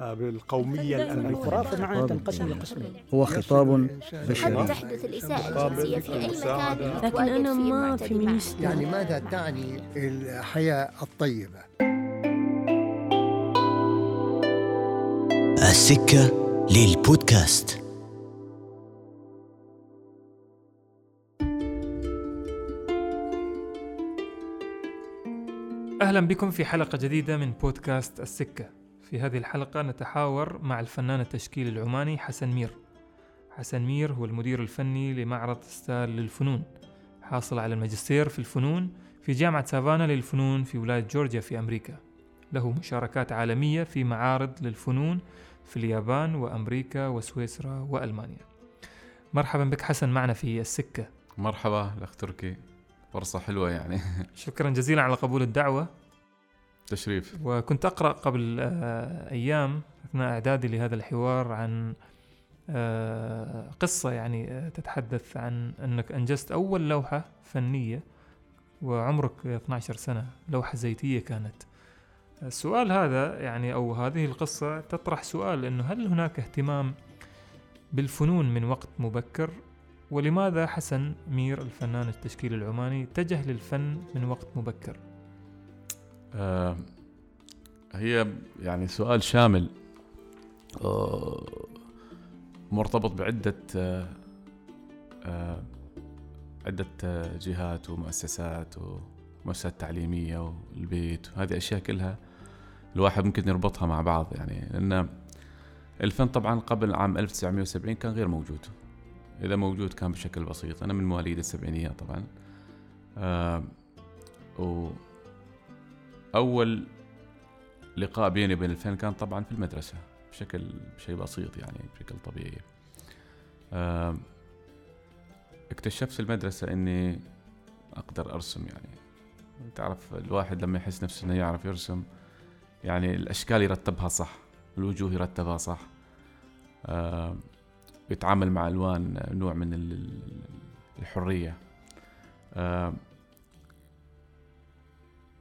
بالقومية الأمريكية. الخرافة معناها تنقسم لقسمين هو خطاب قد بشري. تحدث الإساءة الجنسية في أي مكان لكن فيه ما فيمينيست يعني ماذا تعني الحياة الطيبة؟ السكة للبودكاست. أهلا بكم في حلقة جديدة من بودكاست السكة. في هذه الحلقة نتحاور مع الفنان التشكيلي العماني حسن مير. حسن مير هو المدير الفني لمعرض ستال للفنون. حاصل على الماجستير في الفنون في جامعة سافانا للفنون في ولاية جورجيا في أمريكا. له مشاركات عالمية في معارض للفنون في اليابان وأمريكا وسويسرا وألمانيا. مرحبا بك حسن معنا في السكة. مرحبا الأخ تركي. فرصة حلوة يعني. شكرا جزيلا على قبول الدعوة. تشريف. وكنت أقرأ قبل آه، أيام أثناء إعدادي لهذا الحوار عن آه، قصة يعني آه، تتحدث عن أنك أنجزت أول لوحة فنية وعمرك 12 سنة لوحة زيتية كانت. السؤال هذا يعني أو هذه القصة تطرح سؤال أنه هل هناك اهتمام بالفنون من وقت مبكر؟ ولماذا حسن مير الفنان التشكيلي العماني اتجه للفن من وقت مبكر؟ آه هي يعني سؤال شامل آه مرتبط بعدة آه آه عدة جهات ومؤسسات ومؤسسات تعليمية والبيت وهذه أشياء كلها الواحد ممكن يربطها مع بعض يعني لأن الفن طبعا قبل عام 1970 كان غير موجود. إذا موجود كان بشكل بسيط. أنا من مواليد السبعينيات طبعا. آه وأول لقاء بيني وبين الفن كان طبعا في المدرسة بشكل شيء بسيط يعني بشكل طبيعي. اكتشفت في المدرسة إني أقدر أرسم يعني. تعرف الواحد لما يحس نفسه إنه يعرف يرسم يعني الأشكال يرتبها صح الوجوه يرتبها صح. آه بيتعامل مع ألوان نوع من ال- الحرية.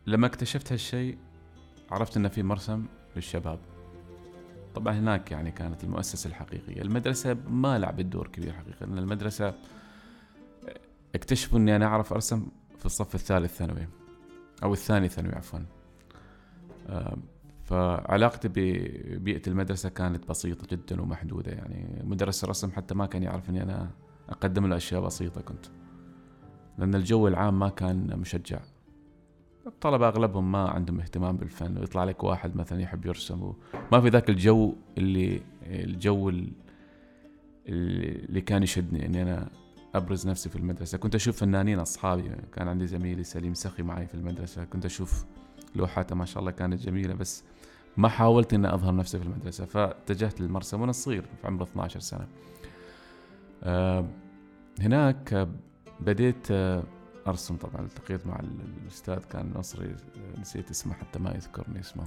لما اكتشفت هالشيء عرفت ان في مرسم للشباب. طبعا هناك يعني كانت المؤسسة الحقيقية. المدرسة ما لعبت دور كبير حقيقه لأن المدرسة اكتشفوا إني أنا أعرف أرسم في الصف الثالث ثانوي أو الثاني ثانوي عفوا. فعلاقتي ببيئة المدرسة كانت بسيطة جدا ومحدودة. يعني مدرس الرسم حتى ما كان يعرف إني أنا أقدم له أشياء بسيطة كنت. لأن الجو العام ما كان مشجع. الطلبة أغلبهم ما عندهم اهتمام بالفن ويطلع لك واحد مثلا يحب يرسم ما في ذاك الجو اللي الجو ال- اللي كان يشدني إني أنا أبرز نفسي في المدرسة. كنت أشوف فنانين أصحابي كان عندي زميلي سليم سخي معي في المدرسة. كنت أشوف لوحاته ما شاء الله كانت جميلة بس ما حاولت إني أظهر نفسي في المدرسة. فاتجهت للمرسم وأنا صغير في عمر 12 سنة. آه، هناك بديت آه، أرسم طبعا التقيت مع ال- الأستاذ كان مصري نسيت اسمه حتى ما يذكرني اسمه.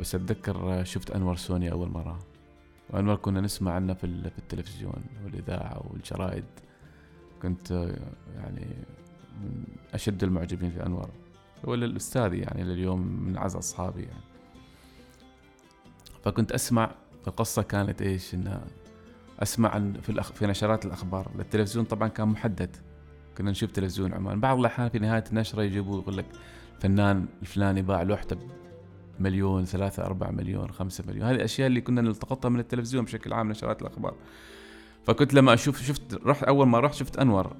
بس أتذكر آه، شفت أنور سوني أول مرة. وأنور كنا نسمع عنه في التلفزيون والإذاعة والجرائد. كنت آه، يعني من أشد المعجبين في أنور. هو الاستاذ يعني لليوم من أعز أصحابي يعني. فكنت أسمع القصة كانت إيش انها أسمع عن في الأخ... في نشرات الأخبار. التلفزيون طبعا كان محدد. كنا نشوف تلفزيون عمان. بعض الأحيان في نهاية النشرة يجيبوا يقول لك فنان الفلاني باع لوحته مليون ثلاثة أربعة مليون خمسة مليون. هذه الأشياء اللي كنا نلتقطها من التلفزيون بشكل عام نشرات الأخبار. فكنت لما أشوف شفت رحت أول ما رحت شفت أنور.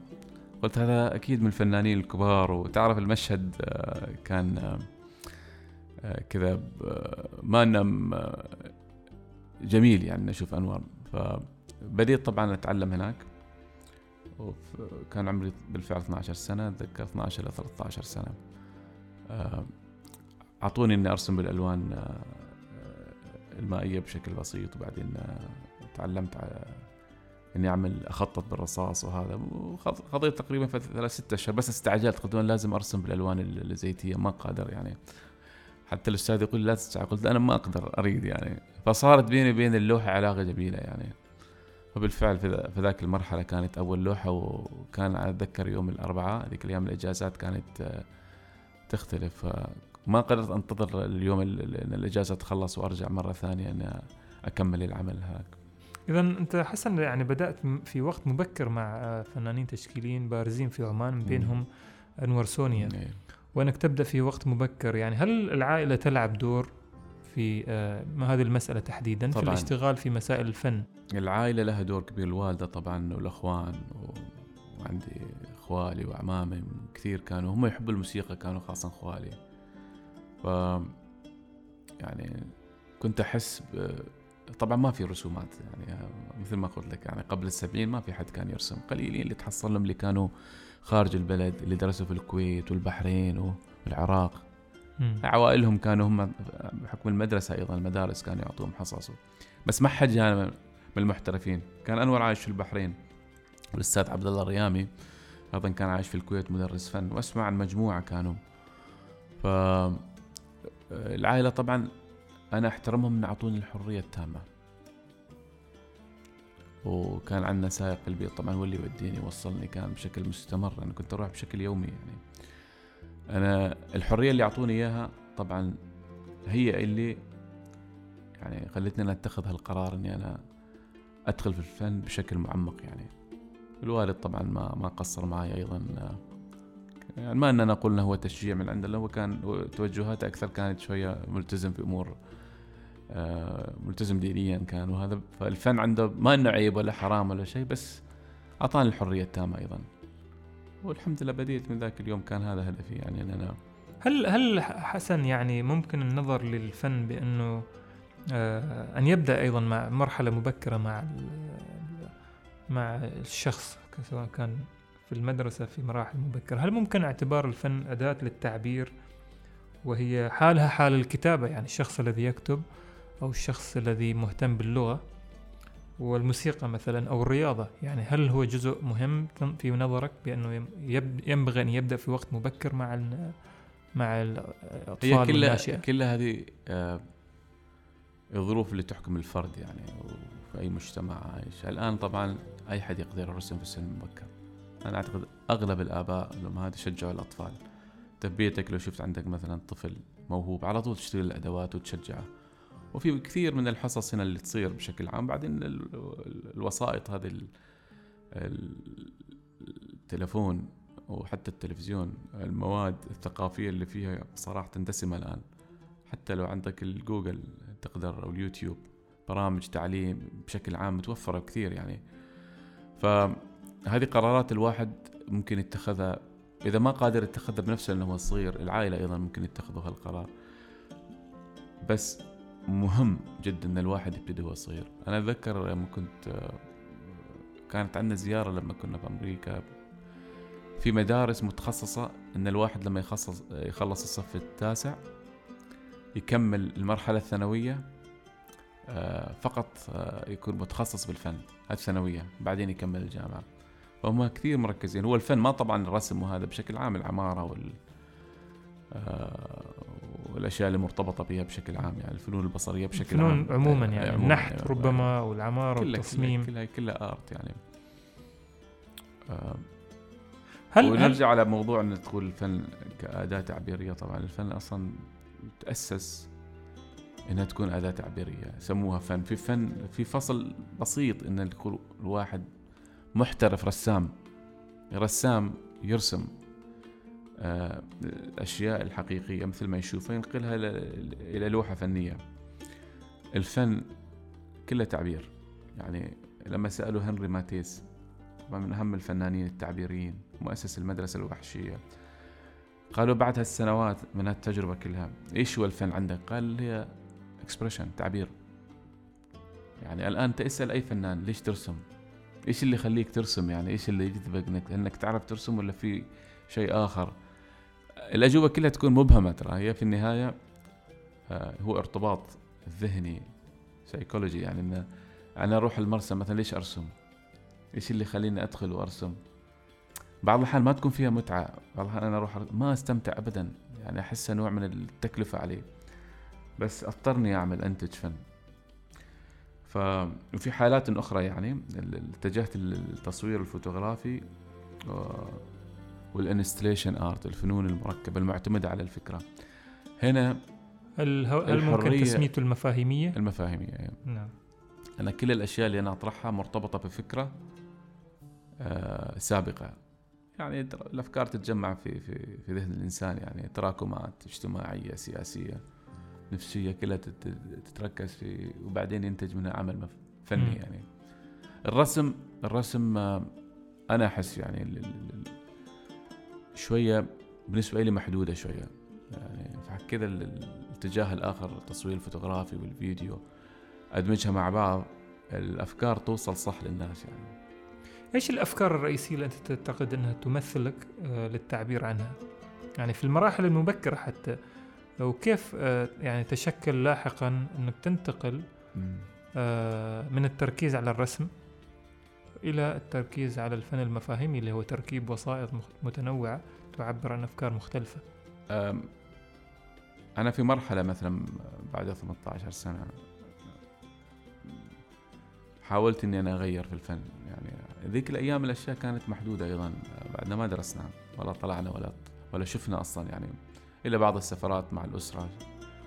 قلت هذا أكيد من الفنانين الكبار. وتعرف المشهد آه، كان آه، آه، كذا ما نم جميل يعني نشوف انوار فبديت طبعا أتعلم هناك. كان عمري بالفعل 12 سنة اتذكر 12 إلى 13 سنة. آه، أعطوني إني أرسم بالألوان آه، آه، المائية بشكل بسيط وبعدين تعلمت على إني أعمل أخطط بالرصاص وهذا. وقضيت تقريبا ثلاث ست أشهر. بس استعجلت قلت لازم أرسم بالألوان ال- الزيتيه ما قادر يعني. حتى الأستاذ يقول لا تستعجل قلت أنا ما أقدر أريد يعني. فصارت بيني وبين اللوحة علاقة جميلة يعني. وبالفعل في ذا- في ذاك المرحلة كانت أول لوحة وكان أتذكر يوم الأربعاء ذيك الأيام الإجازات كانت آه، تختلف. ما قدرت أنتظر اليوم ال- ال- إن الإجازة تخلص وأرجع مرة ثانية ان أكمل العمل هاك اذا أنت حسن يعني بدأت م- في وقت مبكر مع آه، فنانين تشكيليين بارزين في عمان من بينهم أنور سونيا. إيه. وانك تبدأ في وقت مبكر؟ يعني هل العائلة تلعب دور؟ في آه، ما هذه المسألة تحديدا في طبعاً. الاشتغال في مسائل الفن العائلة لها دور كبير الوالدة طبعا والأخوان و- وعندي إخوالي واعمامي كثير كانوا هم يحبوا الموسيقى كانوا خاصه إخوالي ف يعني كنت أحس ب... طبعا ما في رسومات يعني مثل ما قلت لك يعني قبل السبعين ما في حد كان يرسم قليلين اللي تحصل لهم اللي كانوا خارج البلد اللي درسوا في الكويت والبحرين والعراق. عوائلهم كانوا هم بحكم المدرسة أيضا المدارس كانوا يعطوهم حصص. بس ما حد جانا من المحترفين. كان أنور عايش في البحرين. والأستاذ عبد الله الريامي أيضا كان عايش في الكويت مدرس فن. وأسمع عن مجموعة كانوا. ف العائلة طبعا أنا أحترمهم إن أعطوني الحرية التامة. وكان عندنا سائق في البيت طبعا هو اللي يوديني يوصلني كان بشكل مستمر. أنا كنت أروح بشكل يومي يعني. أنا الحرية اللي أعطوني إياها طبعا هي اللي يعني خلتني أنا أتخذ هالقرار إني أنا أدخل في الفن بشكل معمق يعني. الوالد طبعا ما ما قصر معي أيضا يعني ما أننا قلنا هو تشجيع من عنده هو كان توجهاته أكثر كانت شوية ملتزم في أمور آه، ملتزم دينيا كان وهذا فالفن عنده ما إنه عيب ولا حرام ولا شيء بس أعطاني الحرية التامة أيضا. والحمد لله بديت من ذاك اليوم كان هذا هدفي يعني ان أنا هل هل حسن يعني ممكن النظر للفن بأنه آه أن يبدأ أيضا مع مرحلة مبكرة مع مع الشخص سواء كان في المدرسة في مراحل مبكرة؟ هل ممكن اعتبار الفن أداة للتعبير وهي حالها حال الكتابة؟ يعني الشخص الذي يكتب أو الشخص الذي مهتم باللغة. والموسيقى مثلا أو الرياضة يعني هل هو جزء مهم في نظرك يب- ينبغي أن يبدأ في وقت مبكر مع مع الاطفال هي كلها هذه آه، الظروف اللي تحكم الفرد يعني وفي أي مجتمع عايش. الآن طبعا أي حد يقدر يرسم في سن مبكر. أنا أعتقد أغلب الآباء الامهات يشجعوا الأطفال انت في بيتك لو شفت عندك مثلا طفل موهوب على طول تشتري له الأدوات وتشجعه. وفي كثير من الحصص هنا اللي تصير بشكل عام. بعدين ال- ال- الوسائط هذه ال- ال- التلفون وحتى التلفزيون المواد الثقافية اللي فيها صراحة دسمة الآن. حتى لو عندك الجوجل تقدر أو اليوتيوب برامج تعليم بشكل عام متوفرة كثير يعني. فهذه قرارات الواحد ممكن يتخذها إذا ما قادر يتخذها بنفسه لأنه هو صغير العائلة أيضا ممكن يتخذوا هالقرار. بس مهم جدا إن الواحد يبتدي وهو صغير. أنا أتذكر لما كنت كانت عندنا زيارة لما كنا في أمريكا في مدارس متخصصة إن الواحد لما يخصص يخلص الصف التاسع يكمل المرحلة الثانوية آه، فقط آه، يكون متخصص بالفن هذه الثانوية بعدين يكمل الجامعة. فهم كثير مركزين. هو الفن ما طبعا الرسم وهذا بشكل عام العمارة وال آه، والأشياء اللي مرتبطة بها بشكل عام يعني الفنون البصرية بشكل عام. الفنون عموما يعني عموماً النحت يعني. ربما والعمارة كلها والتصميم. كلها كلها, كلها آرت يعني. آه، هل هل ونرجع على موضوع إن تقول الفن كأداة تعبيرية. طبعا الفن أصلا تاسس إنها تكون أداة تعبيرية سموها فن. في فن في فصل بسيط إن الواحد محترف رسام. رسام يرسم. آه، الأشياء الحقيقية مثل ما يشوفها ينقلها ل- إلى لوحة فنية الفن كله تعبير يعني لما سألوا هنري ماتيس من أهم الفنانين التعبيريين مؤسس المدرسة الوحشية قالوا بعد هالسنوات من هالتجربة كلها إيش هو الفن عندك؟ قال هي expression تعبير يعني الآن تسأل أي فنان ليش ترسم؟ إيش اللي يخليك ترسم يعني إيش اللي يجذبك انك إنك تعرف ترسم ولا في شيء آخر؟ الأجوبة كلها تكون مبهمة ترى. هي في النهاية آه، هو ارتباط ذهني سيكولوجي يعني ان أنا أروح المرسى مثلا ليش أرسم؟ إيش اللي يخليني أدخل وأرسم؟ بعض الأحيان ما تكون فيها متعة، بعض الأحيان أنا أروح أر- ما أستمتع ابدا. يعني احسها نوع من التكلفة علي. بس أضطرني أعمل أنتج فن. ف وفي حالات أخرى يعني اتجهت للتصوير الفوتوغرافي وال installation art الفنون المركبة المعتمدة على الفكرة هنا هل هل ممكن تسميته المفاهيمية؟ المفاهيمية يعني. نعم أنا كل الأشياء اللي أنا أطرحها مرتبطة بفكرة آه سابقة يعني الأفكار تتجمع في في في ذهن الإنسان يعني تراكمات اجتماعية سياسية نفسية كلها تت- تتركز في وبعدين ينتج منها عمل فني مم. يعني الرسم الرسم آه، أنا أحس يعني شوية بالنسبة لي محدودة شوية. يعني ال- الاتجاه الآخر التصوير الفوتوغرافي والفيديو أدمجها مع بعض الأفكار توصل صح للناس يعني. إيش الأفكار الرئيسية اللي أنت تعتقد أنها تمثلك آه، للتعبير عنها؟ يعني في المراحل المبكرة حتى وكيف آه، يعني تشكل لاحقا أنك تنتقل آه، من التركيز على الرسم إلى التركيز على الفن المفاهيمي اللي هو تركيب وسائط متنوعة تعبر عن أفكار مختلفة. أم، أنا في مرحلة مثلا بعد 18 سنة حاولت إني أنا أغير في الفن. يعني ذيك الأيام الأشياء كانت محدودة أيضا بعدنا ما درسنا ولا طلعنا ولا ولا شفنا أصلا يعني الا بعض السفرات مع الأسرة.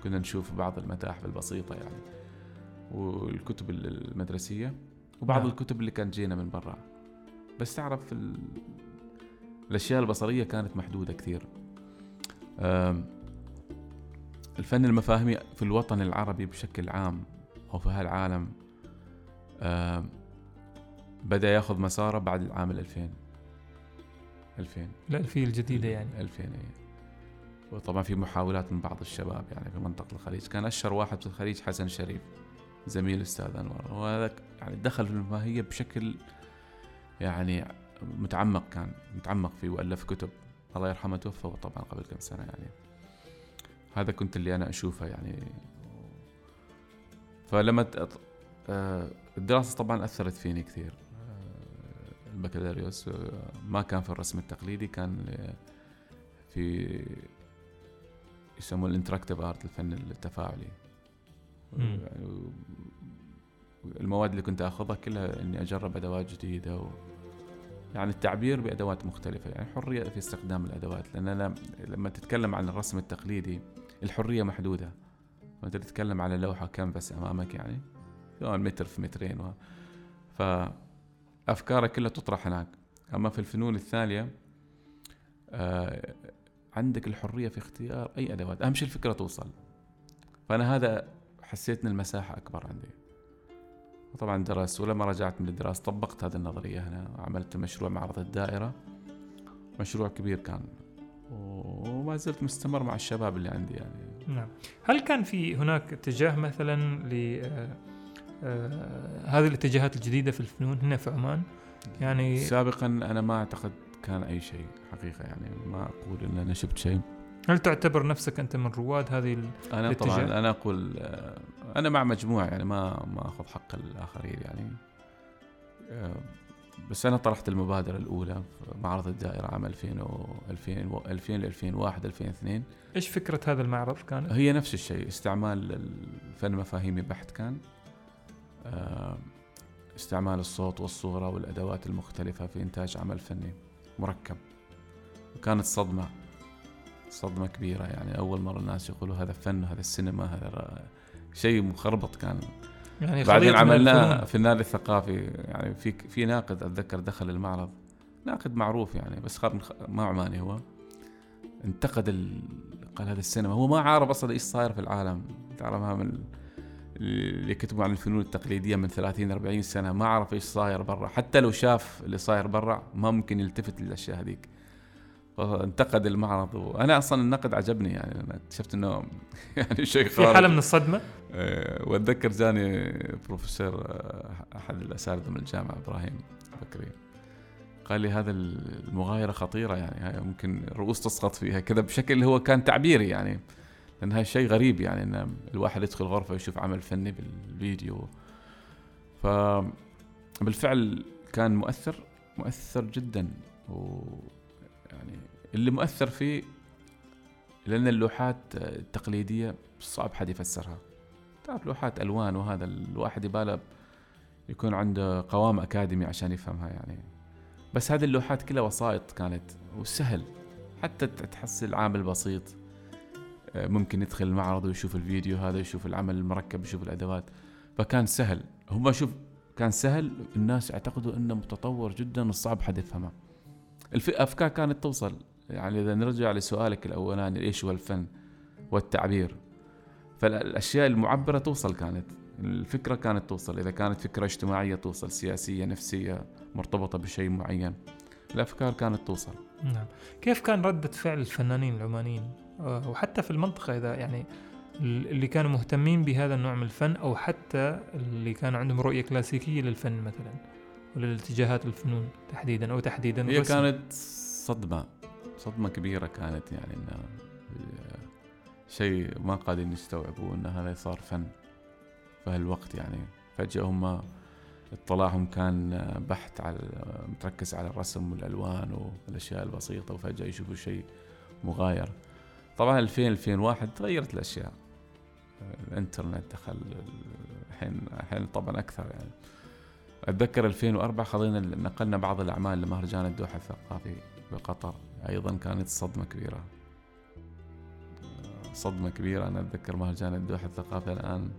كنا نشوف بعض المتاحف البسيطة يعني والكتب المدرسية. وبعض نعم. الكتب اللي كانت جينا من برا بس تعرف ال... الأشياء البصرية كانت محدودة كثير الفن المفاهيمي في الوطن العربي بشكل عام أو في هالعالم بدأ يأخذ مساره بعد العام 2000 2000 الألفية الجديدة يعني. 2000 إيه. وطبعا في محاولات من بعض الشباب يعني في منطقة الخليج كان أشهر واحد في الخليج حسن شريف زميل الأستاذ أنور. وهذا يعني دخل في المفاهية بشكل يعني متعمق كان متعمق فيه وألف كتب. الله يرحمه توفى طبعا قبل كم سنة يعني. هذا كنت اللي أنا أشوفه يعني. فلما ت- آه، الدراسة طبعا أثرت فيني كثير. آه، البكالوريوس آه، ما كان في الرسم التقليدي كان في يسموه ال interactive art الفن التفاعلي. المواد اللي كنت أخذها كلها إني أجرب أدوات جديدة و يعني التعبير بأدوات مختلفة. يعني حرية في استخدام الأدوات لأن أنا لما تتكلم عن الرسم التقليدي الحرية محدودة. وانت تتكلم على لوحة كانفاس أمامك يعني سواء متر في مترين و... فأفكارك كلها تطرح هناك. أما في الفنون الثانية آه عندك الحرية في اختيار أي أدوات. أهم شيء الفكرة توصل. فأنا هذا حسيت إن المساحة أكبر عندي. وطبعا درست ولما رجعت من الدراسة طبقت هذه النظرية هنا عملت مشروع معرض الدائرة. مشروع كبير كان وما زلت مستمر مع الشباب اللي عندي يعني. نعم. هل كان في هناك اتجاه مثلا ل آه، آه، هذه الاتجاهات الجديدة في الفنون هنا في عمان؟ يعني سابقا أنا ما أعتقد كان أي شيء حقيقة يعني ما أقول إن أنا شفت شيء. هل تعتبر نفسك أنت من رواد هذه. أنا؟ طبعا أنا أقول آه، أنا مع مجموعة يعني ما ما أخذ حق الآخرين يعني آه، بس أنا طرحت المبادرة الأولى في معرض الدائرة عام 2000 و 2000 و 2000 ل 2001 2002 إيش فكرة هذا المعرض كانت؟ هي نفس الشيء استعمال الفن مفاهيمي بحت كان آه، استعمال الصوت والصورة والأدوات المختلفة في إنتاج عمل فني مركب وكانت صدمة صدمة كبيرة يعني. أول مرة الناس يقولوا هذا فن هذا السينما هذا شيء مخربط كان. يعني بعدين عملناه. في النادي الثقافي يعني في في ناقد أتذكر دخل المعرض. ناقد معروف يعني بس خاب من خ- ما عماني هو. انتقد ال... قال هذا السينما. هو ما عارف أصلا إيش صاير في العالم. تعرفها من اللي كتبوا عن الفنون التقليدية من 30 40 سنة ما عرف إيش صاير برا. حتى لو شاف اللي صاير برا ما ممكن يلتفت للأشياء هذيك. فانتقد المعرض. وأنا أصلا النقد عجبني يعني أنا اكتشفت إنه يعني شيء في خارج. حاله من الصدمة؟ آه، وأتذكر جاني بروفيسور آه، أحد الأساتذة من الجامعة إبراهيم بكري. قال لي هذا المغايرة خطيرة يعني هاي ممكن الرؤوس تسقط فيها كذا بشكل هو كان تعبيري يعني لأن هاي شيء غريب يعني إن الواحد يدخل غرفة يشوف عمل فني بالفيديو. ف بالفعل كان مؤثر مؤثر جدا. و اللي مؤثر فيه لأن اللوحات التقليدية صعب حد يفسرها. تعرف لوحات ألوان وهذا الواحد يباله يكون عنده قوام أكاديمي عشان يفهمها يعني. بس هذه اللوحات كلها وسائط كانت وسهل. حتى ت- تحصل عامل بسيط ممكن يدخل المعرض ويشوف الفيديو هذا يشوف العمل المركب يشوف الأدوات. فكان سهل. هم شوف كان سهل. الناس يعتقدوا إنه متطور جدا وصعب حد يفهمه. الافكار كانت توصل. يعني إذا نرجع لسؤالك الاولاني إيش هو الفن والتعبير. فالأشياء المعبرة توصل كانت الفكرة كانت توصل. إذا كانت فكرة اجتماعية توصل سياسية نفسية مرتبطة بشيء معين الأفكار كانت توصل. نعم. كيف كان ردة فعل الفنانين العمانيين؟ آه، وحتى في المنطقة إذا يعني اللي كانوا مهتمين بهذا النوع من الفن أو حتى اللي كان عندهم رؤية كلاسيكية للفن مثلا وللاتجاهات الفنون تحديدا أو تحديدا هي. كانت صدمة. صدمة كبيرة كانت يعني إنه شيء ما قادرين يستوعبوا إن هذا صار فن. في هالوقت يعني فجأة هم اطلاعهم كان بحت على متركز على الرسم والألوان والأشياء البسيطة وفجأة يشوفوا شيء مغاير. طبعا 2000 2001 تغيرت الأشياء. الإنترنت دخل الحين الحين طبعا أكثر يعني. أتذكر 2004 خلينا نقلنا بعض الأعمال لمهرجان الدوحة الثقافي بقطر. أيضا كانت صدمة كبيرة. صدمة كبيرة. أنا أتذكر مهرجان الدوحه الثقافي الآن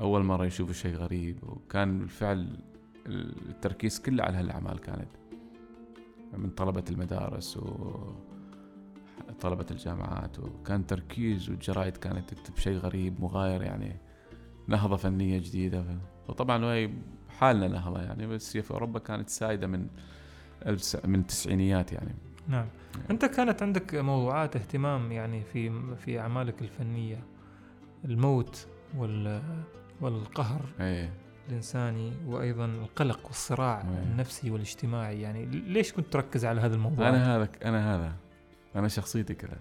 أول مرة يشوفوا شيء غريب وكان بالفعل التركيز كله على هالأعمال كانت. من طلبة المدارس و طلبة الجامعات وكان تركيز والجرائد كانت تكتب شيء غريب مغاير يعني نهضة فنية جديدة. وطبعا وهي حالنا نهضة يعني بس هي في أوروبا كانت سائدة من من التسعينيات يعني. نعم. أنت كانت عندك موضوعات اهتمام يعني في في أعمالك الفنية الموت وال والقهر إيه. الإنساني وأيضا القلق والصراع أيه. النفسي والاجتماعي. يعني ليش كنت تركز على هذا الموضوع؟ أنا هذا أنا هذا. أنا شخصيتي كذا.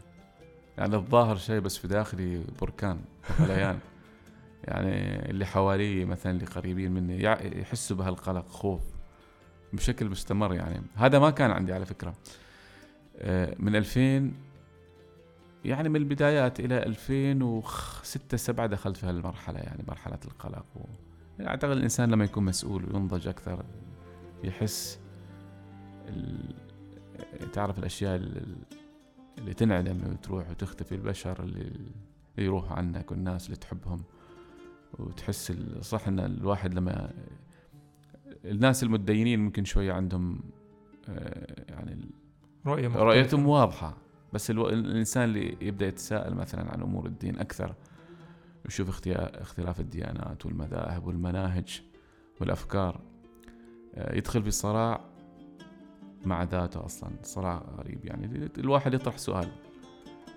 يعني الظاهر شيء بس في داخلي بركان غليان يعني اللي حوالي مثلا اللي قريبين مني يحسوا بهالقلق خوف بشكل مستمر يعني. هذا ما كان عندي على فكرة. آه، من 2000 يعني من البدايات إلى 2006 7 دخلت في هالمرحلة يعني مرحلة القلق و... يعني أعتقد الإنسان لما يكون مسؤول وينضج أكثر يحس ال... تعرف الأشياء ال- اللي تنعدم وتروح وتختفي البشر اللي يروحوا عنك والناس اللي تحبهم وتحس صح إن الواحد لما الناس المتدينين ممكن شوية عندهم آه، يعني رؤية مختلفة. رؤيتهم واضحة بس ألو... الإنسان اللي يبدأ يتساءل مثلا عن أمور الدين أكثر يشوف اختلاف الديانات والمذاهب والمناهج والأفكار آه، يدخل في صراع مع ذاته أصلا صراع غريب يعني. الواحد يطرح سؤال.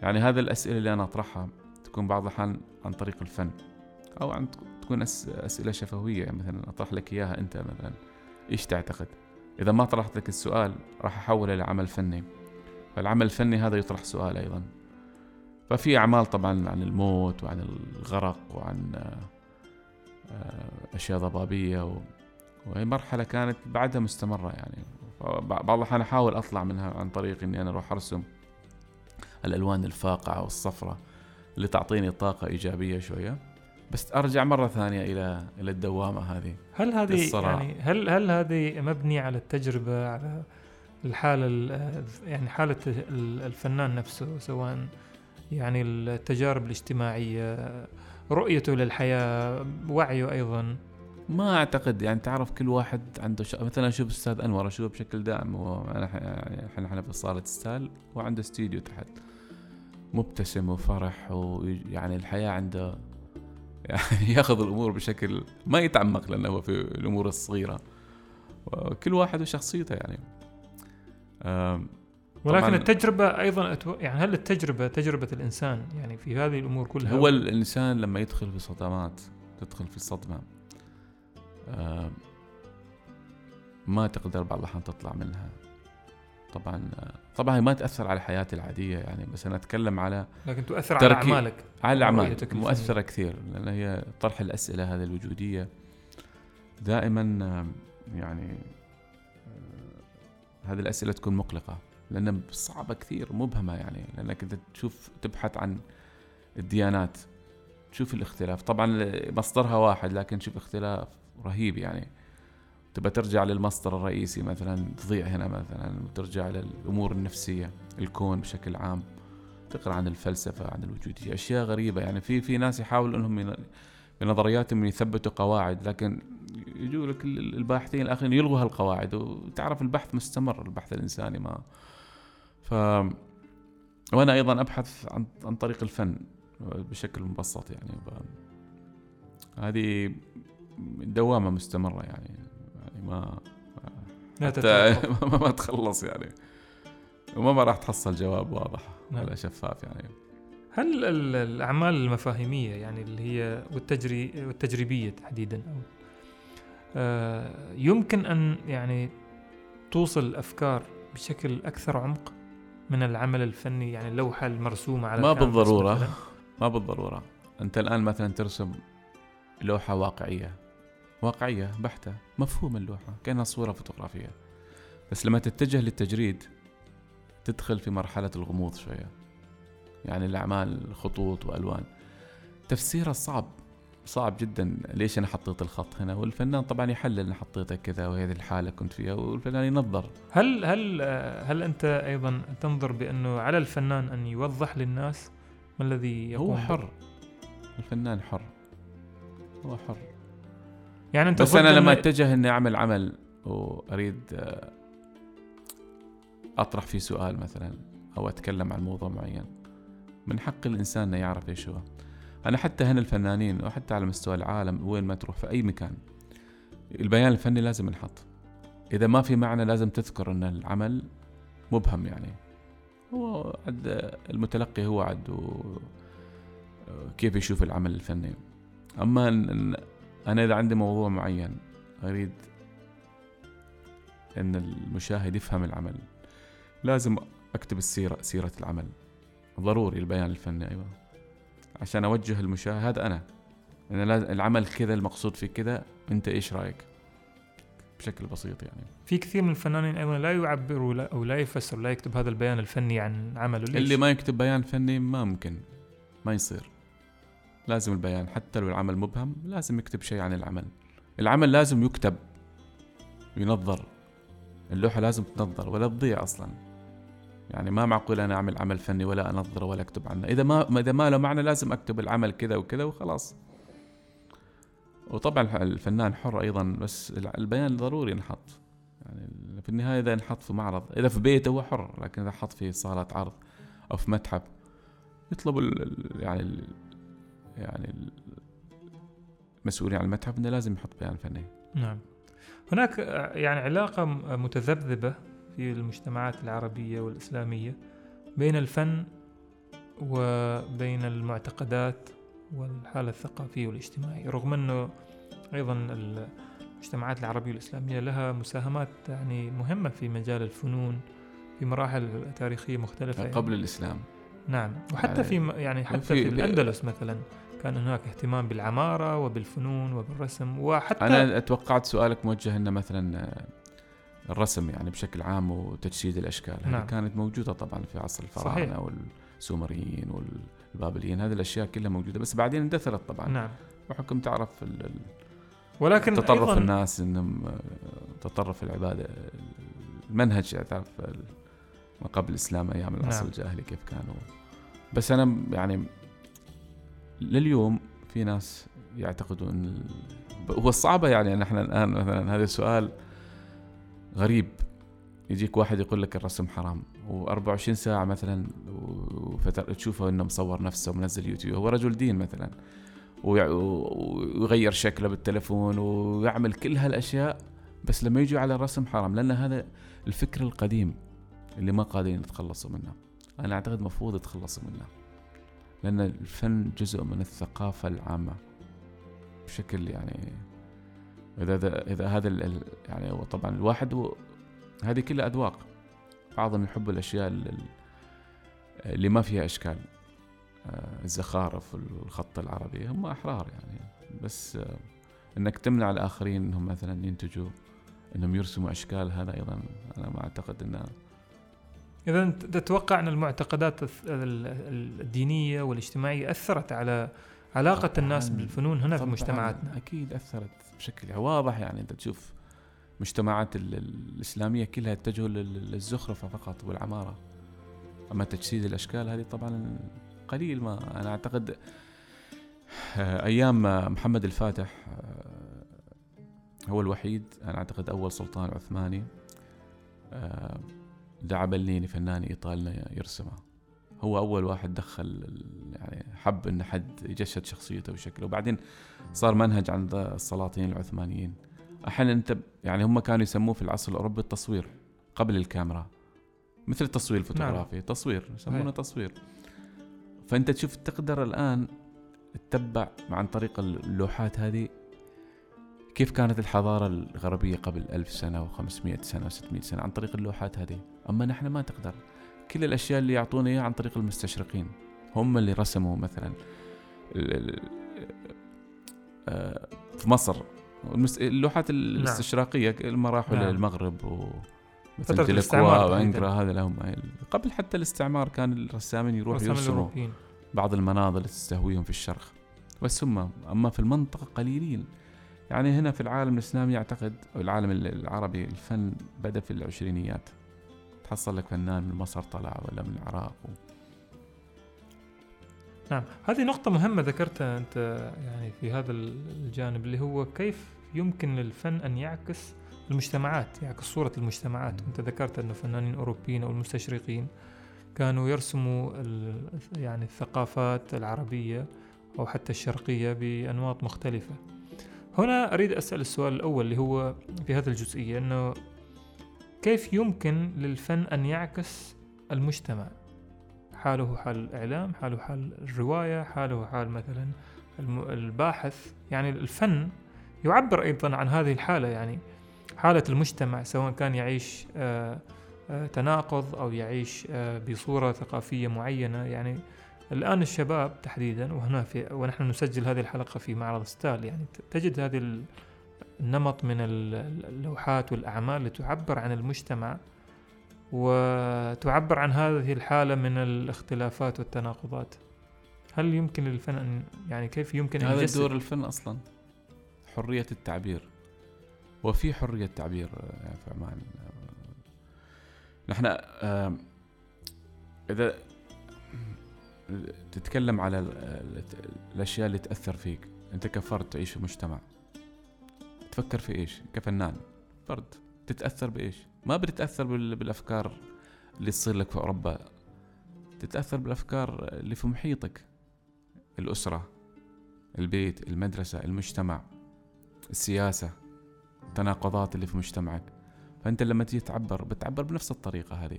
يعني هذه الأسئلة اللي أنا أطرحها تكون بعض الأحيان عن طريق الفن أو عن تكون أس... أسئلة شفوية يعني مثلا أطرح لك إياها أنت مثلا. إيش تعتقد؟ إذا ما طرحت لك السؤال راح أحوله لعمل فني. فالعمل الفني هذا يطرح سؤال أيضا. ففي أعمال طبعا عن الموت وعن الغرق وعن آه، أشياء ضبابية و... وهي مرحلة كانت بعدها مستمرة يعني. بعض الأحيان أحاول أطلع منها عن طريق إني أنا أروح أرسم الألوان الفاقعة والصفرة اللي تعطيني طاقة إيجابية شوية. بس أرجع مرة ثانية إلى إلى الدوامة هذه هل هذه الصراع. يعني هل هل هذه مبنية على التجربة على الحالة ال- يعني حالة ال- الفنان نفسه سواء يعني التجارب الاجتماعية رؤيته للحياة وعيه أيضا ما أعتقد يعني تعرف كل واحد عنده ش... مثلا أشوف أستاذ أنور أشوفه بشكل دائم هو إحنا إحنا في صالة ستايل وعنده استوديو تحت مبتسم وفرح ويعني الحياة عنده يعني ياخذ الأمور بشكل ما يتعمق لأنه هو في الأمور الصغيرة. وكل واحد وشخصيته يعني. ولكن التجربة أيضا أتو... يعني هل التجربة تجربة الإنسان يعني في هذه الأمور كلها؟ هو الإنسان لما يدخل في صدمات تدخل في صدمة آه، ما تقدر بعض الأحيان تطلع منها. طبعا طبعا هي ما تأثر على حياتي العادية يعني بس أنا أتكلم على لكن تؤثر على أعمالك على الاعمال. مؤثرة كثير لأن هي طرح الأسئلة هذه الوجودية دائما يعني هذه الأسئلة تكون مقلقة لأن صعبة كثير مبهمة يعني لأنك انت تشوف تبحث عن الديانات تشوف الاختلاف طبعا مصدرها واحد لكن تشوف اختلاف رهيب يعني تبى ترجع للمصدر الرئيسي مثلا تضيع هنا مثلا وترجع للأمور النفسية الكون بشكل عام تقرأ عن الفلسفة عن الوجودية أشياء غريبة. يعني في في ناس يحاولوا إنهم بنظرياتهم يثبتوا قواعد لكن يجوا لك ال- الباحثين الآخرين يلغوا هالقواعد. وتعرف البحث مستمر البحث الإنساني ما. ف وأنا أيضا أبحث عن عن طريق الفن بشكل مبسط يعني. ب... هذه دوامة مستمرة يعني. ما لا حتى. ما, ما تخلص يعني وما ما راح تحصل جواب واضح نعم. ولا شفاف يعني هل ال- الأعمال المفاهيمية يعني اللي هي والتجري والتجريبية تحديدا آه، يمكن أن يعني توصل الأفكار بشكل أكثر عمق من العمل الفني يعني اللوحة المرسومة على ما. مثلاً؟ ما بالضرورة أنت الآن مثلا ترسم لوحة واقعية واقعية بحتة مفهوم اللوحة كأنها صورة فوتوغرافية. بس لما تتجه للتجريد تدخل في مرحلة الغموض شوية. يعني الأعمال خطوط وألوان. تفسيرها صعب صعب جدا. ليش أنا حطيت الخط هنا؟ والفنان طبعا يحلل أنا حطيته كذا وهذه الحالة كنت فيها والفنان ينظر. هل هل هل أنت أيضا تنظر بأنه على الفنان أن يوضح للناس ما الذي يقوم هو؟ حر. الفنان حر. هو حر. يعني أنت بس أنا لما إن- أتجه إني أعمل عمل وأريد آه، أطرح فيه سؤال مثلا أو أتكلم عن موضوع معين من حق الإنسان إنه يعرف إيش هو. أنا حتى هنا الفنانين وحتى على مستوى العالم وين ما تروح في أي مكان البيان الفني لازم ينحط. إذا ما في معنى لازم تذكر إن العمل مبهم يعني. هو عد المتلقي هو عد و- كيف يشوف العمل الفني. أما أنا إذا عندي موضوع معين أريد إن المشاهد يفهم العمل لازم أكتب السيرة سيرة العمل. ضروري البيان الفني أيوه. عشان أوجه المشاهد أنا. أنا لازم العمل كذا المقصود فيه كذا أنت إيش رأيك؟ بشكل بسيط يعني. في كثير من الفنانين أيضا لا يعبروا لا أو لا يفسر لا يكتب هذا البيان الفني عن عمله. ليش؟ اللي ما يكتب بيان فني ما ممكن ما يصير. لازم البيان حتى لو العمل مبهم لازم يكتب شيء عن العمل. العمل لازم يكتب ينظر. اللوحة لازم تنظر ولا تضيع أصلا. يعني ما معقول أنا أعمل عمل فني ولا أنظره ولا أكتب عنه. إذا ما إذا ما له معنى لازم أكتب العمل كذا وكذا وخلاص. وطبعا الفنان حر أيضا بس البيان ضروري ينحط. يعني في النهاية إذا انحط في معرض إذا في بيته هو حر لكن إذا حط في صالة عرض أو في متحف ال- يعني يعني ال- المسؤولين عن المتحف إنه لازم يحط بيان فني. نعم. هناك آه، يعني علاقة م- متذبذبة في المجتمعات العربية والإسلامية بين الفن وبين المعتقدات والحالة الثقافية والاجتماعية رغم أنه أيضا المجتمعات العربية والإسلامية لها مساهمات يعني مهمة في مجال الفنون في مراحل تاريخية مختلفة. يعني. قبل الإسلام. نعم. وحتى يعني في يعني حتى في- في الأندلس مثلا. كان هناك اهتمام بالعمارة وبالفنون وبالرسم وحتى أنا اتوقعت سؤالك موجه إنه مثلا آه، الرسم يعني بشكل عام وتجسيد الأشكال هذه نعم. كانت موجودة طبعا في عصر الفراعنة صحيح. والسومريين والبابليين هذه الأشياء كلها موجودة بس بعدين اندثرت طبعا نعم بحكم تعرف ال- ولكن تطرف أيضاً الناس إنهم آه، تطرف العبادة المنهج يعني تعرف ما قبل الإسلام أيام العصر نعم. الجاهلي كيف كانوا بس أنا يعني لليوم في ناس ال- هو الصعبه يعني إن إحنا الآن مثلا هذا سؤال غريب. يجيك واحد يقول لك الرسم حرام و24 ساعة مثلا وفتر تشوفه إنه مصور نفسه ومنزل يوتيوب هو رجل دين مثلا ويغير شكله بالتلفون ويعمل كل هالأشياء بس لما يجوا على الرسم حرام لأن هذا الفكر القديم اللي ما قادرين يتخلصوا منه. أنا أعتقد مفروض يتخلصوا منه. لأن الفن جزء من الثقافة العامة بشكل يعني إذا, إذا هذا يعني طبعا الواحد هو هذه كلها أذواق. بعضهم يحب الأشياء ال- ال- اللي ما فيها إشكال. آه، الزخارف والخط العربي هم أحرار يعني. بس آه، إنك تمنع الآخرين إنهم مثلا ينتجوا إنهم يرسموا أشكال هذا أيضا أنا ما أعتقد إنه إذا أنت تتوقع أن المعتقدات الث- ال- ال- الدينية والاجتماعية أثرت على علاقة طبعاً. الناس بالفنون هنا في مجتمعاتنا؟ أكيد أثرت بشكل واضح يعني أنت تشوف مجتمعات ال- ال- الإسلامية كلها اتجهوا لل- للزخرفه فقط والعمارة. أما تجسيد الأشكال هذه طبعا قليل ما أنا أعتقد. أيام محمد الفاتح آه، هو الوحيد أنا أعتقد أول سلطان عثماني. آه، دعا بليني فنان إيطالي يرسمه. هو أول واحد دخل يعني حب إن حد يجسد شخصيته وشكله وبعدين صار منهج عند السلاطين العثمانيين. أحيانا أنت ب- يعني هم كانوا يسموه في العصر الأوروبي التصوير قبل الكاميرا. مثل التصوير الفوتوغرافي تصوير يسمونه. تصوير. فأنت تشوف تقدر الآن تتبع عن طريق اللوحات هذه كيف كانت الحضارة الغربية قبل ألف سنة و500 سنة و600 سنة عن طريق اللوحات هذه؟ أما نحن ما تقدر. كل الأشياء اللي يعطونا إياها عن طريق المستشرقين. هم اللي رسموا مثلا آه، في مصر. اللوحات الاستشراقية لما راحوا نعم. للمغرب و مثل تحديداً. وانجرا هذا لهم قبل حتى الاستعمار كان الرسامين يروحوا يرسموا بعض المناظر اللي تستهويهم في الشرق. بس هم أما في المنطقة قليلين. يعني هنا في العالم الإسلامي أعتقد أو العالم العربي الفن بدأ في العشرينيات. تحصل لك فنان من مصر طلع ولا من العراق و... نعم. هذه نقطة مهمة ذكرتها أنت يعني في هذا الجانب اللي هو كيف يمكن للفن أن يعكس المجتمعات يعكس صورة المجتمعات. أنت ذكرت أنه فنانين أوروبيين أو المستشرقين كانوا يرسموا يعني الثقافات العربية أو حتى الشرقية بأنماط مختلفة. هنا أريد أسأل السؤال الأول اللي هو في هذه الجزئية أنه كيف يمكن للفن أن يعكس المجتمع؟ حاله حال الإعلام حاله حال الرواية حاله حال مثلا الباحث. يعني الفن يعبر أيضا عن هذه الحالة. يعني حالة المجتمع سواء كان يعيش آه، آه، تناقض أو يعيش آه، بصورة ثقافية معينة. يعني الآن الشباب تحديدا وهنا في ونحن نسجل هذه الحلقة في معرض ستال يعني تجد هذه النمط من ال- اللوحات والأعمال اللي تعبر عن المجتمع وتعبر عن هذه الحالة من الاختلافات والتناقضات. هل يمكن للفن أن يعني كيف يمكن أن هذا دور الفن أصلا حرية التعبير. وفي حرية تعبير في عمان نحن إذا تتكلم على ال- ال- الأشياء اللي تأثر فيك أنت كفرد تعيش في مجتمع. تفكر في إيش؟ كفنان. فرد. تتأثر بإيش؟ ما بتتأثر بال- بالأفكار اللي تصير لك في أوروبا. تتأثر بالأفكار اللي في محيطك. الأسرة البيت المدرسة المجتمع السياسة التناقضات اللي في مجتمعك. فأنت لما تيجي تعبر بتعبر بنفس الطريقة هذه.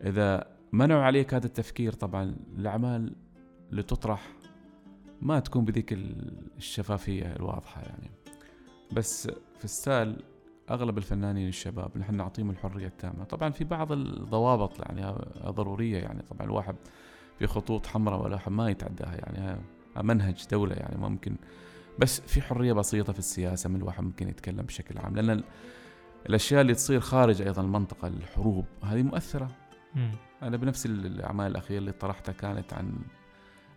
إذا منعوا عليك هذا التفكير طبعا الأعمال اللي تطرح ما تكون بذيك ال- الشفافية الواضحة يعني. بس في السال أغلب الفنانين الشباب نحن نعطيهم الحرية التامة. طبعا في بعض الضوابط يعني ضرورية يعني. طبعا الواحد في خطوط حمراء ولا ما يتعداها يعني منهج دولة يعني ممكن. بس في حرية بسيطة في السياسة من الواحد ممكن يتكلم بشكل عام. لأن ال- الأشياء اللي تصير خارج أيضا المنطقة الحروب هذه مؤثرة. مم. أنا بنفس الأعمال الأخيرة اللي طرحتها كانت عن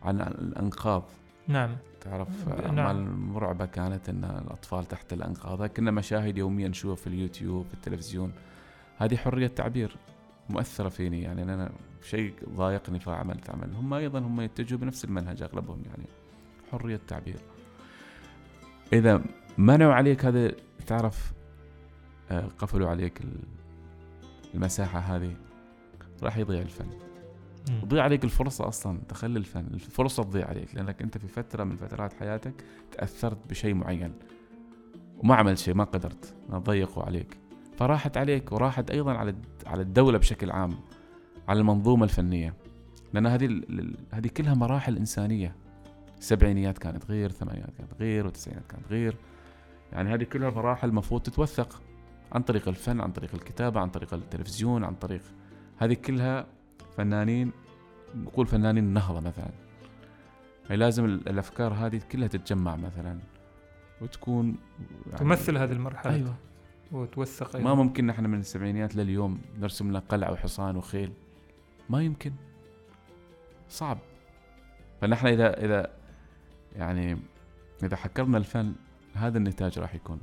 عن الأنقاض. نعم. تعرف نعم. أعمال مرعبة كانت أن الأطفال تحت الأنقاض هاي كنا مشاهد يوميا نشوفها في اليوتيوب في التلفزيون. هذه حرية تعبير مؤثرة فيني يعني أنا شيء ضايقني فعملت عمل هم أيضا هم يتجهوا بنفس المنهج أغلبهم يعني حرية تعبير. إذا منعوا عليك هذا؟ تعرف آه، قفلوا عليك ال- المساحة هذه راح يضيع الفن. تضيع عليك الفرصة أصلا تخلي الفن الفرصة تضيع عليك لأنك أنت في فترة من فترات حياتك تأثرت بشيء معين وما عملت شيء ما قدرت ما ضيقوا عليك. فراحت عليك وراحت أيضا على على الدولة بشكل عام على المنظومة الفنية. لأن هذه هذه كلها مراحل إنسانية. السبعينيات كانت غير الثمانينات كانت غير والتسعينات كانت غير. يعني هذه كلها مراحل المفروض تتوثق عن طريق الفن عن طريق الكتابة عن طريق التلفزيون عن طريق هذه كلها فنانين نقول فنانين النهضة مثلا. هي لازم ال- الأفكار هذه كلها تتجمع مثلا وتكون يعني تمثل هذه المرحلة. أيوة. وتوثق ما ممكن نحن من السبعينيات لليوم نرسم لنا قلعة وحصان وخيل. ما يمكن. صعب. فنحن إذا إذا يعني إذا حكرنا الفن هذا النتاج راح يكون.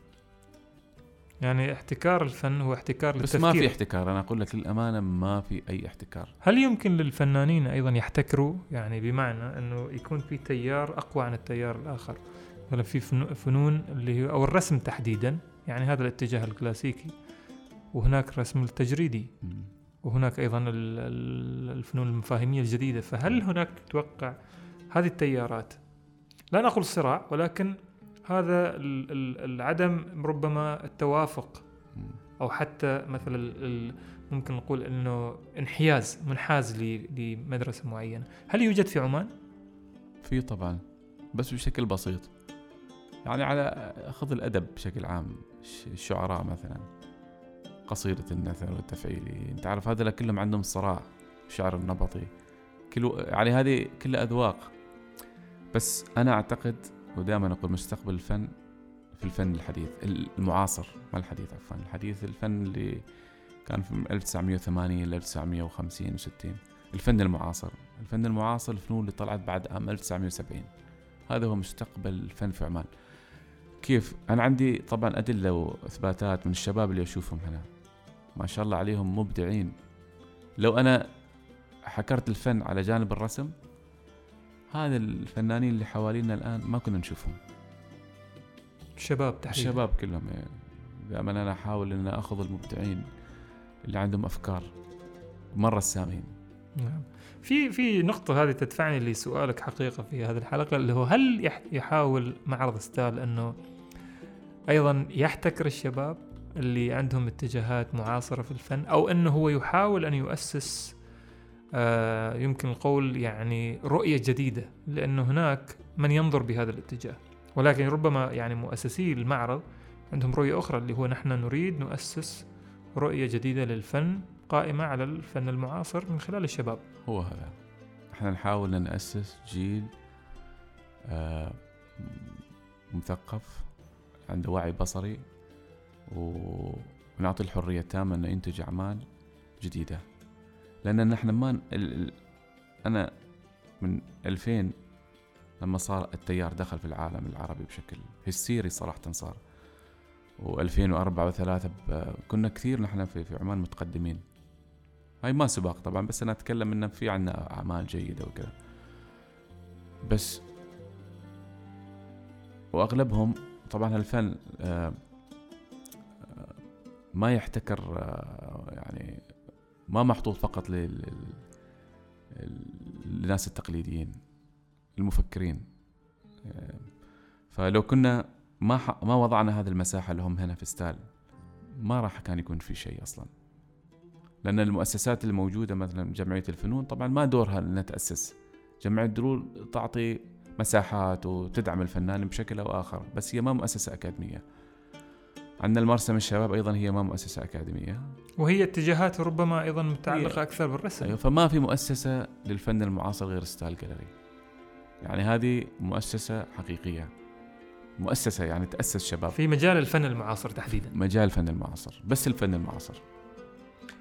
يعني احتكار الفن هو احتكار بس للتفكير ما في احتكار. أنا أقول لك للأمانة ما في أي احتكار. هل يمكن للفنانين أيضا يحتكروا؟ يعني بمعنى أنه يكون في تيار أقوى عن التيار الآخر. مثلا في فنو- فنون اللي هي أو الرسم تحديدا. يعني هذا الاتجاه الكلاسيكي. وهناك رسم التجريدي. وهناك أيضا ال- ال- الفنون المفاهيمية الجديدة. فهل هناك تتوقع هذه التيارات؟ لا نقول صراع ولكن هذا ال- ال- العدم ربما التوافق. أو حتى مثلا ممكن نقول إنه انحياز منحاز لمدرسة معينة. هل يوجد في عمان؟ في طبعا بس بشكل بسيط. يعني على خذ الأدب بشكل عام الش- الشعراء مثلا قصيدة النثر والتفعيلي أنت عارف هذول كلهم عندهم صراع الشعر النبطي. كل يعني هذه كلها أذواق. بس أنا أعتقد ودائما أقول مستقبل الفن في الفن الحديث المعاصر ما الحديث عفوا الحديث الفن اللي كان في 1980 ل 1950 و60 الفن المعاصر الفن المعاصر الفنون اللي طلعت بعد عام 1970 هذا هو مستقبل الفن في عمان. كيف؟ أنا عندي طبعا أدلة وإثباتات من الشباب اللي أشوفهم هنا. ما شاء الله عليهم مبدعين. لو أنا حكرت الفن على جانب الرسم هذا الفنانين اللي حوالينا الآن ما كنا نشوفهم. الشباب تحديدا. الشباب كلهم يعني دائما أنا أحاول إن أخذ المبدعين اللي عندهم أفكار مرة السامين نعم. في في نقطة هذه تدفعني لسؤالك حقيقة في هذه الحلقة اللي هو هل يح- يحاول معرض ستال إنه أيضا يحتكر الشباب اللي عندهم اتجاهات معاصرة في الفن أو إنه هو يحاول أن يؤسس يمكن القول يعني رؤية جديدة لأنه هناك من ينظر بهذا الاتجاه. ولكن ربما يعني مؤسسي المعرض عندهم رؤية أخرى اللي هو نحن نريد نؤسس رؤية جديدة للفن قائمة على الفن المعاصر من خلال الشباب. هو هذا. إحنا نحاول أن نأسس جيل آه مثقف عنده وعي بصري ونعطي الحرية التامة انه ينتج أعمال جديدة. لأن نحن ما ال... أنا من 2000 لما صار التيار دخل في العالم العربي بشكل هستيري صراحة صار. و2004 و3 كنا كثير نحن في, في عمان متقدمين. هاي ما سباق طبعا بس أنا أتكلم إنه في عنا أعمال جيدة وكذا. بس وأغلبهم طبعا الفن آه، آه، ما يحتكر آه، يعني ما محطوط فقط لل- لل- للناس التقليديين المفكرين. آه، فلو كنا ما ح- ما وضعنا هذه المساحة لهم هنا في ستال ما راح كان يكون في شيء أصلا. لأن المؤسسات الموجودة مثلا جمعية الفنون طبعا ما دورها انها تاسس جمعية درول تعطي مساحات وتدعم الفنان بشكل أو آخر بس هي ما مؤسسة أكاديمية. عندنا المرسم الشباب أيضا هي ما مؤسسة أكاديمية. وهي اتجاهات ربما أيضا متعلقة هي- أكثر بالرسم. أيوة فما في مؤسسة للفن المعاصر غير ستايل جاليري. يعني هذه مؤسسة حقيقية. مؤسسة يعني تأسس شباب. في مجال الفن المعاصر تحديدا. مجال الفن المعاصر بس الفن المعاصر.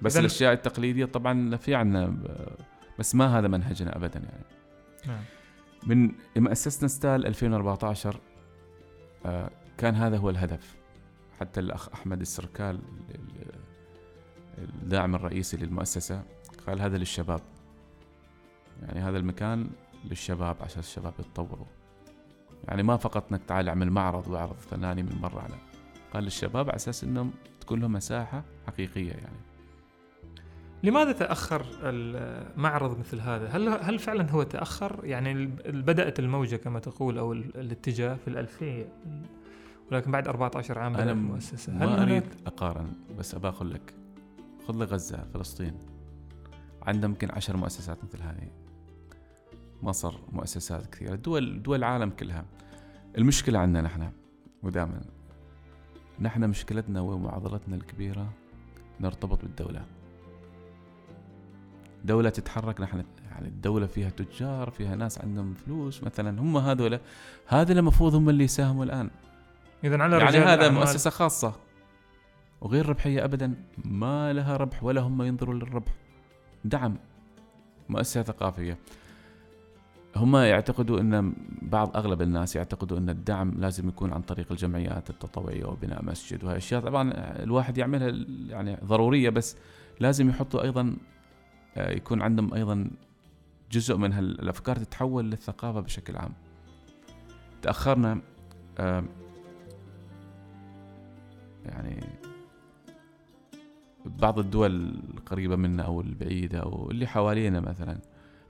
بس الأشياء التقليدية طبعا في عنا بس ما هذا منهجنا ابدا يعني. نعم. من لما اسسنا ستال 2014 آه، كان هذا هو الهدف. حتى الأخ أحمد السركال ال- ال- الداعم الرئيسي للمؤسسة قال هذا للشباب. يعني هذا المكان للشباب عشان الشباب يتطوروا. يعني ما فقط إنك تعال اعمل معرض وأعرض فناني من مرة على قال للشباب على أساس إنهم تكون لهم مساحة حقيقية يعني. لماذا تأخر المعرض مثل هذا؟ هل هل فعلا هو تأخر؟ يعني ال- بدأت الموجة كما تقول أو ال- الاتجاه في الألفية. ولكن بعد 14 عام أنا المؤسسه هل ما أريد أقارن بس أبى أقول لك خذ لي غزة فلسطين. عندها يمكن عشر مؤسسات مثل هذه. مصر مؤسسات كثيرة. دول دول العالم كلها. المشكلة عندنا نحن ودائما نحن مشكلتنا ومعضلتنا الكبيرة نرتبط بالدولة. دولة تتحرك نحن يعني الدولة فيها تجار فيها ناس عندهم فلوس مثلا هم هذول هذا المفروض هم اللي يساهموا الآن. اذا على يعني هذا الأعمال- مؤسسة خاصة. وغير ربحية أبدا ما لها ربح ولا هم ينظروا للربح. دعم. مؤسسة ثقافية. هم يعتقدوا إن بعض أغلب الناس يعتقدوا إن الدعم لازم يكون عن طريق الجمعيات التطوعية وبناء مسجد وهي اشياء طبعا الواحد يعملها يعني ضرورية بس لازم يحطوا أيضا آه، يكون عندهم أيضا جزء من هالأفكار تتحول للثقافة بشكل عام. تأخرنا آه، يعني بعض الدول القريبة منا أو البعيدة أو اللي حوالينا مثلا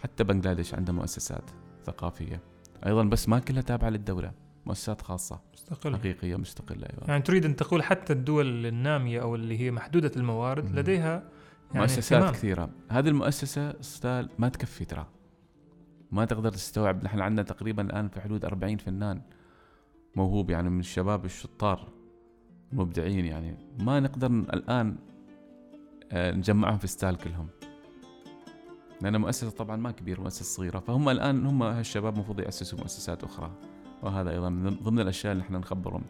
حتى بنغلاديش عندها مؤسسات ثقافية. أيضا بس ما كلها تابعة للدولة مؤسسات خاصة. مستقل حقيقية مستقلة أيوه. يعني تريد أن تقول حتى الدول النامية أو اللي هي محدودة الموارد مم. لديها يعني مؤسسات اهتمام. كثيرة. هذه المؤسسة أستاذ ما تكفي ترى. ما تقدر تستوعب. نحن عندنا تقريبا الآن في حدود 40 فنان موهوب يعني من الشباب الشطار. المبدعين يعني. ما نقدر الآن آه، نجمعهم في ستال كلهم. لأن مؤسسة طبعا ما كبير مؤسسة صغيرة. فهم الآن هم هالشباب المفروض يأسسوا مؤسسات أخرى. وهذا أيضا من ضمن الأشياء اللي إحنا نخبرهم.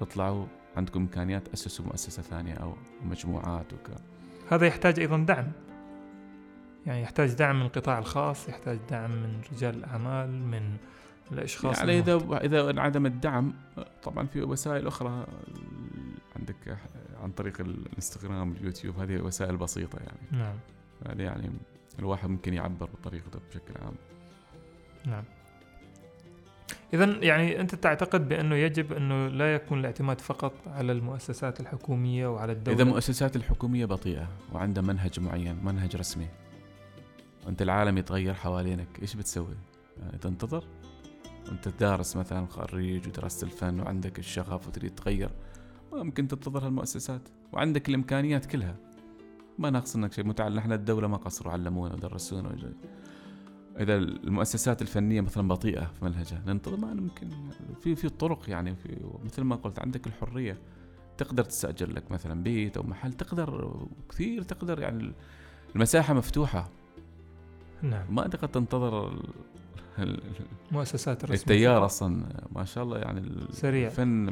تطلعوا عندكم إمكانيات اسسوا مؤسسة ثانية أو مجموعات وكذا هذا يحتاج أيضا دعم. يعني يحتاج دعم من القطاع الخاص يحتاج دعم من رجال الأعمال من الأشخاص يعني اذا إذا انعدم الدعم طبعا في وسائل أخرى عندك عن طريق الانستغرام اليوتيوب هذه وسائل بسيطة يعني. نعم. هذه يعني الواحد ممكن يعبر بطريقته بشكل عام. نعم. اذا يعني أنت تعتقد بأنه يجب أنه لا يكون الاعتماد فقط على المؤسسات الحكومية وعلى الدولة؟ إذا المؤسسات الحكومية بطيئة وعندها منهج معين منهج رسمي وأنت العالم يتغير حوالينك إيش بتسوي؟ يعني تنتظر؟ انت دارس مثلا خريج ودرست الفن وعندك الشغف وتريد تغير. ممكن تنتظر هالمؤسسات. وعندك الإمكانيات كلها. ما ناقص إنك شيء متعلم إحنا الدولة ما قصروا علمونا ودرسونا إذا المؤسسات الفنية مثلا بطيئة في منهجها ننتظر ما ممكن. في في طرق يعني في مثل ما قلت عندك الحرية. تقدر تستأجر لك مثلا بيت أو محل تقدر كثير تقدر يعني المساحة مفتوحة. نعم. ما تقدر تنتظر ال- ال- مؤسسات رسميه التيار أصلا ما شاء الله يعني سريع. الفن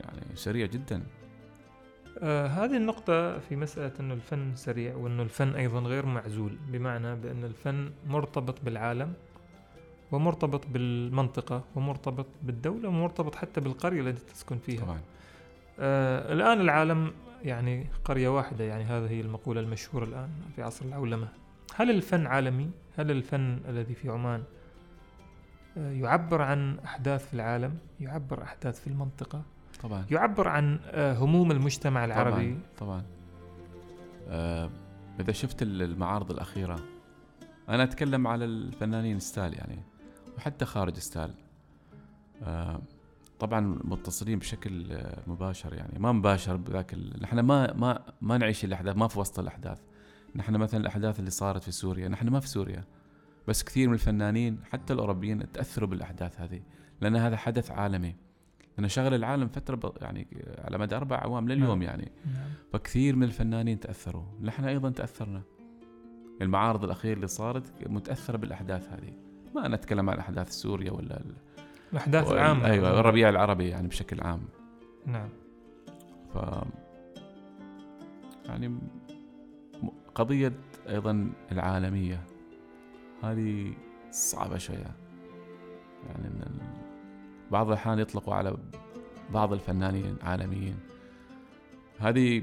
يعني سريع جدا. آه هذه النقطة في مسألة أنه الفن سريع وأنه الفن أيضا غير معزول بمعنى بأن الفن مرتبط بالعالم ومرتبط بالمنطقة ومرتبط بالدولة ومرتبط حتى بالقرية التي تسكن فيها. طبعا. آه الآن العالم يعني قرية واحدة يعني هذه هي المقولة المشهورة الآن في عصر العولمة. هل الفن عالمي؟ هل الفن الذي في عمان يعبر عن أحداث في العالم؟ يعبر أحداث في المنطقة؟ طبعا يعبر عن آه هموم المجتمع العربي؟ طبعا, طبعا. آه إذا شفت ال- المعارض الأخيرة أنا أتكلم على الفنانين ستال يعني وحتى خارج ستال آه طبعا متصلين بشكل مباشر يعني ما مباشر بذاك. نحن ما ما ما نعيش الأحداث ما في وسط الأحداث نحن مثلا الأحداث اللي صارت في سوريا نحن ما في سوريا بس كثير من الفنانين حتى الأوروبيين تأثروا بالأحداث هذه لأن هذا حدث عالمي. لأن شغل العالم فترة. يعني على مدى أربع أعوام لليوم نعم. يعني. نعم. فكثير من الفنانين تأثروا. نحن أيضا تأثرنا. المعارض الاخيره اللي صارت متأثرة بالأحداث هذه. ما نتكلم عن الاحداث سوريا ولا ال... الأحداث وال- العامة أيوه الربيع العربي يعني بشكل عام. نعم. ف يعني قضية أيضا العالمية. هذه صعبة شوية. يعني بعض الأحيان يطلقوا على بعض الفنانين عالميين. هذه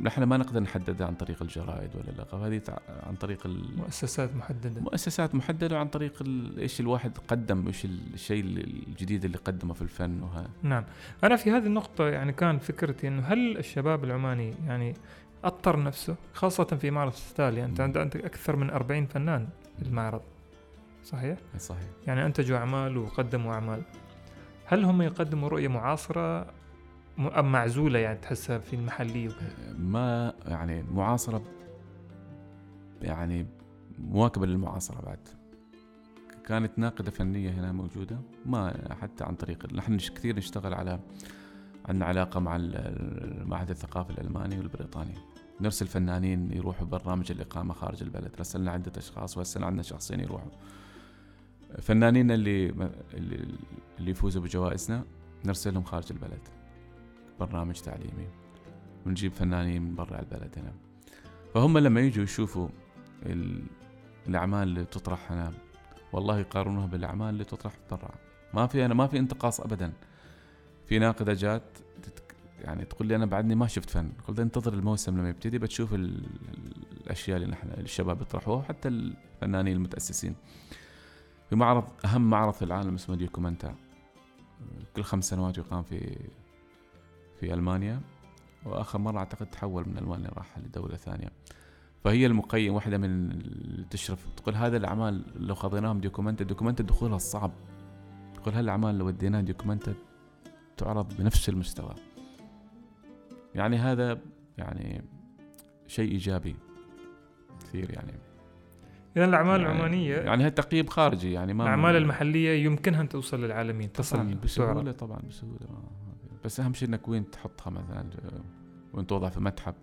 نحن ما نقدر نحددها عن طريق الجرائد ولا اللقب هذه عن طريق مؤسسات محددة. مؤسسات محددة وعن طريق إيش الواحد قدم إيش الشيء الجديد اللي قدمه في الفن وها. نعم. أنا في هذه النقطة يعني كان فكرتي أنه هل الشباب العماني يعني أطر نفسه خاصة في معرض ستالي أنت مم. عند- عندك أكثر من 40 فنان المعرض. صحيح؟ صحيح. يعني أنتجوا أعمال وقدموا أعمال. هل هم يقدموا رؤية معاصرة؟ أم معزولة يعني تحسها في المحلي وكذا؟ ما يعني معاصرة يعني مواكبة للمعاصرة بعد. كانت ناقدة فنية هنا موجودة ما حتى عن طريق نحن كثير نشتغل على عندنا علاقة مع ال- المعهد الثقافي الألماني والبريطاني. نرسل فنانين يروحوا برنامج الإقامة خارج البلد. رسلنا عدة أشخاص وهسه عندنا شخصين يروحوا. فنانين اللي اللي, يفوزوا بجوائزنا نرسلهم خارج البلد. برنامج تعليمي. ونجيب فنانين من برا البلد هنا. فهم لما يجوا يشوفوا ال- الأعمال اللي تطرح هنا والله يقارنوها بالأعمال اللي تطرح برا. ما في أنا ما في انتقاص ابدا. في ناقدة جات يعني تقول لي أنا بعدني ما شفت فن. قلت انتظر الموسم لما يبتدي بتشوف ال- الأشياء اللي نحن الشباب يطرحوها وحتى الفنانين المتأسسين. في معرض أهم معرض في العالم اسمه ديوكومنتا كل خمس سنوات يقام في في ألمانيا. وآخر مرة أعتقد تحول من ألمانيا راح لدولة ثانية. فهي المقيم واحدة من اللي تشرف. تقول هذا الأعمال لو خذيناهم Documenta Documenta دخولها صعب. تقول هالاعمال لو وديناها Documenta تعرض بنفس المستوى؟ يعني هذا يعني شيء إيجابي كثير يعني. اذا الأعمال يعني العمانية يعني هذا تقييم خارجي يعني ما الأعمال المحلية يمكنها أن توصل للعالمية طبعا تصل بسهولة. طبعا بسهولة. ما- بس أهم شيء إنك وين تحطها مثلا آه، وين توضع في متحف.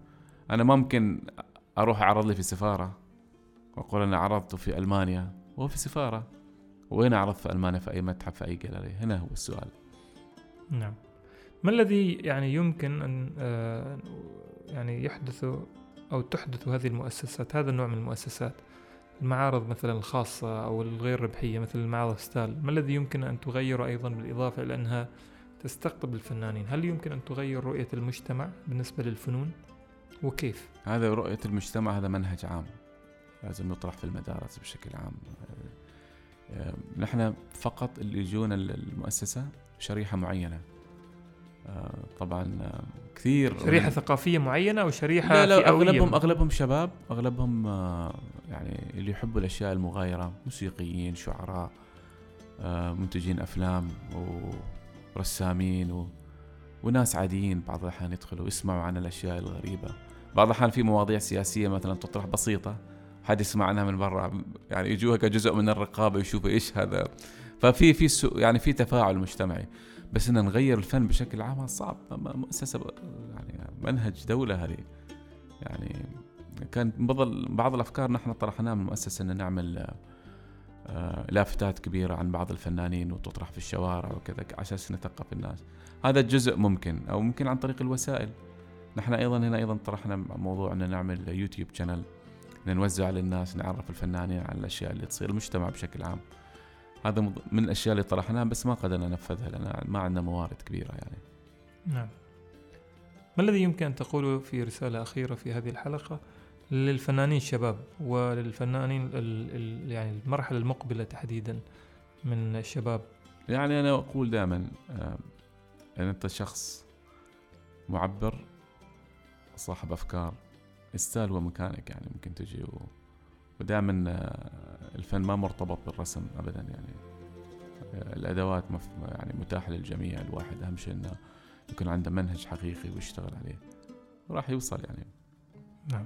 أنا ما ممكن أروح أعرض لي في سفارة وأقول أنا عرضته في ألمانيا وهو في سفارة. وين أعرض في ألمانيا في أي متحف في أي جاليري؟ هنا هو السؤال. نعم. ما الذي يعني يمكن أن آه، يعني يحدث أو تحدث هذه المؤسسات هذا النوع من المؤسسات؟ المعارض مثلا الخاصة أو الغير ربحية مثل المعرض ستال ما الذي يمكن أن تغيره أيضا بالإضافة إلى أنها تستقطب الفنانين؟ هل يمكن أن تغير رؤية المجتمع بالنسبة للفنون؟ وكيف؟ هذا رؤية المجتمع هذا منهج عام لازم يطرح في المدارس بشكل عام. آه، آه، نحن فقط اللي يجون المؤسسة شريحة معينة. آه، طبعا آه، كثير شريحة من- ثقافية معينة أو شريحة لا لا أغلبهم أغلبهم شباب أغلبهم آه، يعني اللي يحبوا الأشياء المغايرة موسيقيين شعراء آه، منتجين أفلام ورسامين و... وناس عاديين. بعض الأحيان يدخلوا يسمعوا عن الأشياء الغريبة. بعض الأحيان في مواضيع سياسية مثلا تطرح بسيطة حد يسمع عنها من برا يعني يجوها كجزء من الرقابة يشوفوا إيش هذا. ففي في يعني في تفاعل مجتمعي. بس إن نغير الفن بشكل عام صعب. مؤسسه يعني منهج دولة هذه. يعني كان بعض الأفكار نحن طرحناها من المؤسسه إن نعمل آه، لافتات كبيرة عن بعض الفنانين وتطرح في الشوارع وكذا على أساس نثقف الناس. هذا جزء ممكن أو ممكن عن طريق الوسائل. نحن أيضا هنا أيضا طرحنا موضوع إن نعمل يوتيوب شانل إن نوزع للناس نعرف الفنانين عن الأشياء اللي تصير المجتمع بشكل عام. هذا من الأشياء اللي طرحناها بس ما قدرنا ننفذها لأن ما عندنا موارد كبيرة يعني. نعم. ما الذي يمكن أن تقوله في رسالة أخيرة في هذه الحلقة للفنانين الشباب وللفنانين يعني المرحلة المقبلة تحديدا من الشباب؟ يعني أنا أقول دائما آه، ان أنت شخص معبر صاحب أفكار يستاهل هو مكانك يعني ممكن تجي و... ودائما آه، الفن ما مرتبط بالرسم ابدا يعني. آه، الأدوات. يعني متاحة للجميع الواحد أهم شيء إنه يكون عنده منهج حقيقي ويشتغل عليه. وراح يوصل يعني. نعم.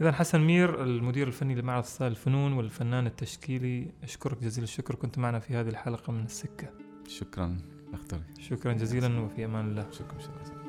إذا حسن مير المدير الفني لمعرض ستال للفنون والفنان التشكيلي أشكرك جزيل الشكر. كنت معنا في هذه الحلقة من السكة. شكرا. اختر شكرا جزيلا وفي أمان الله. شكرا. شكرا.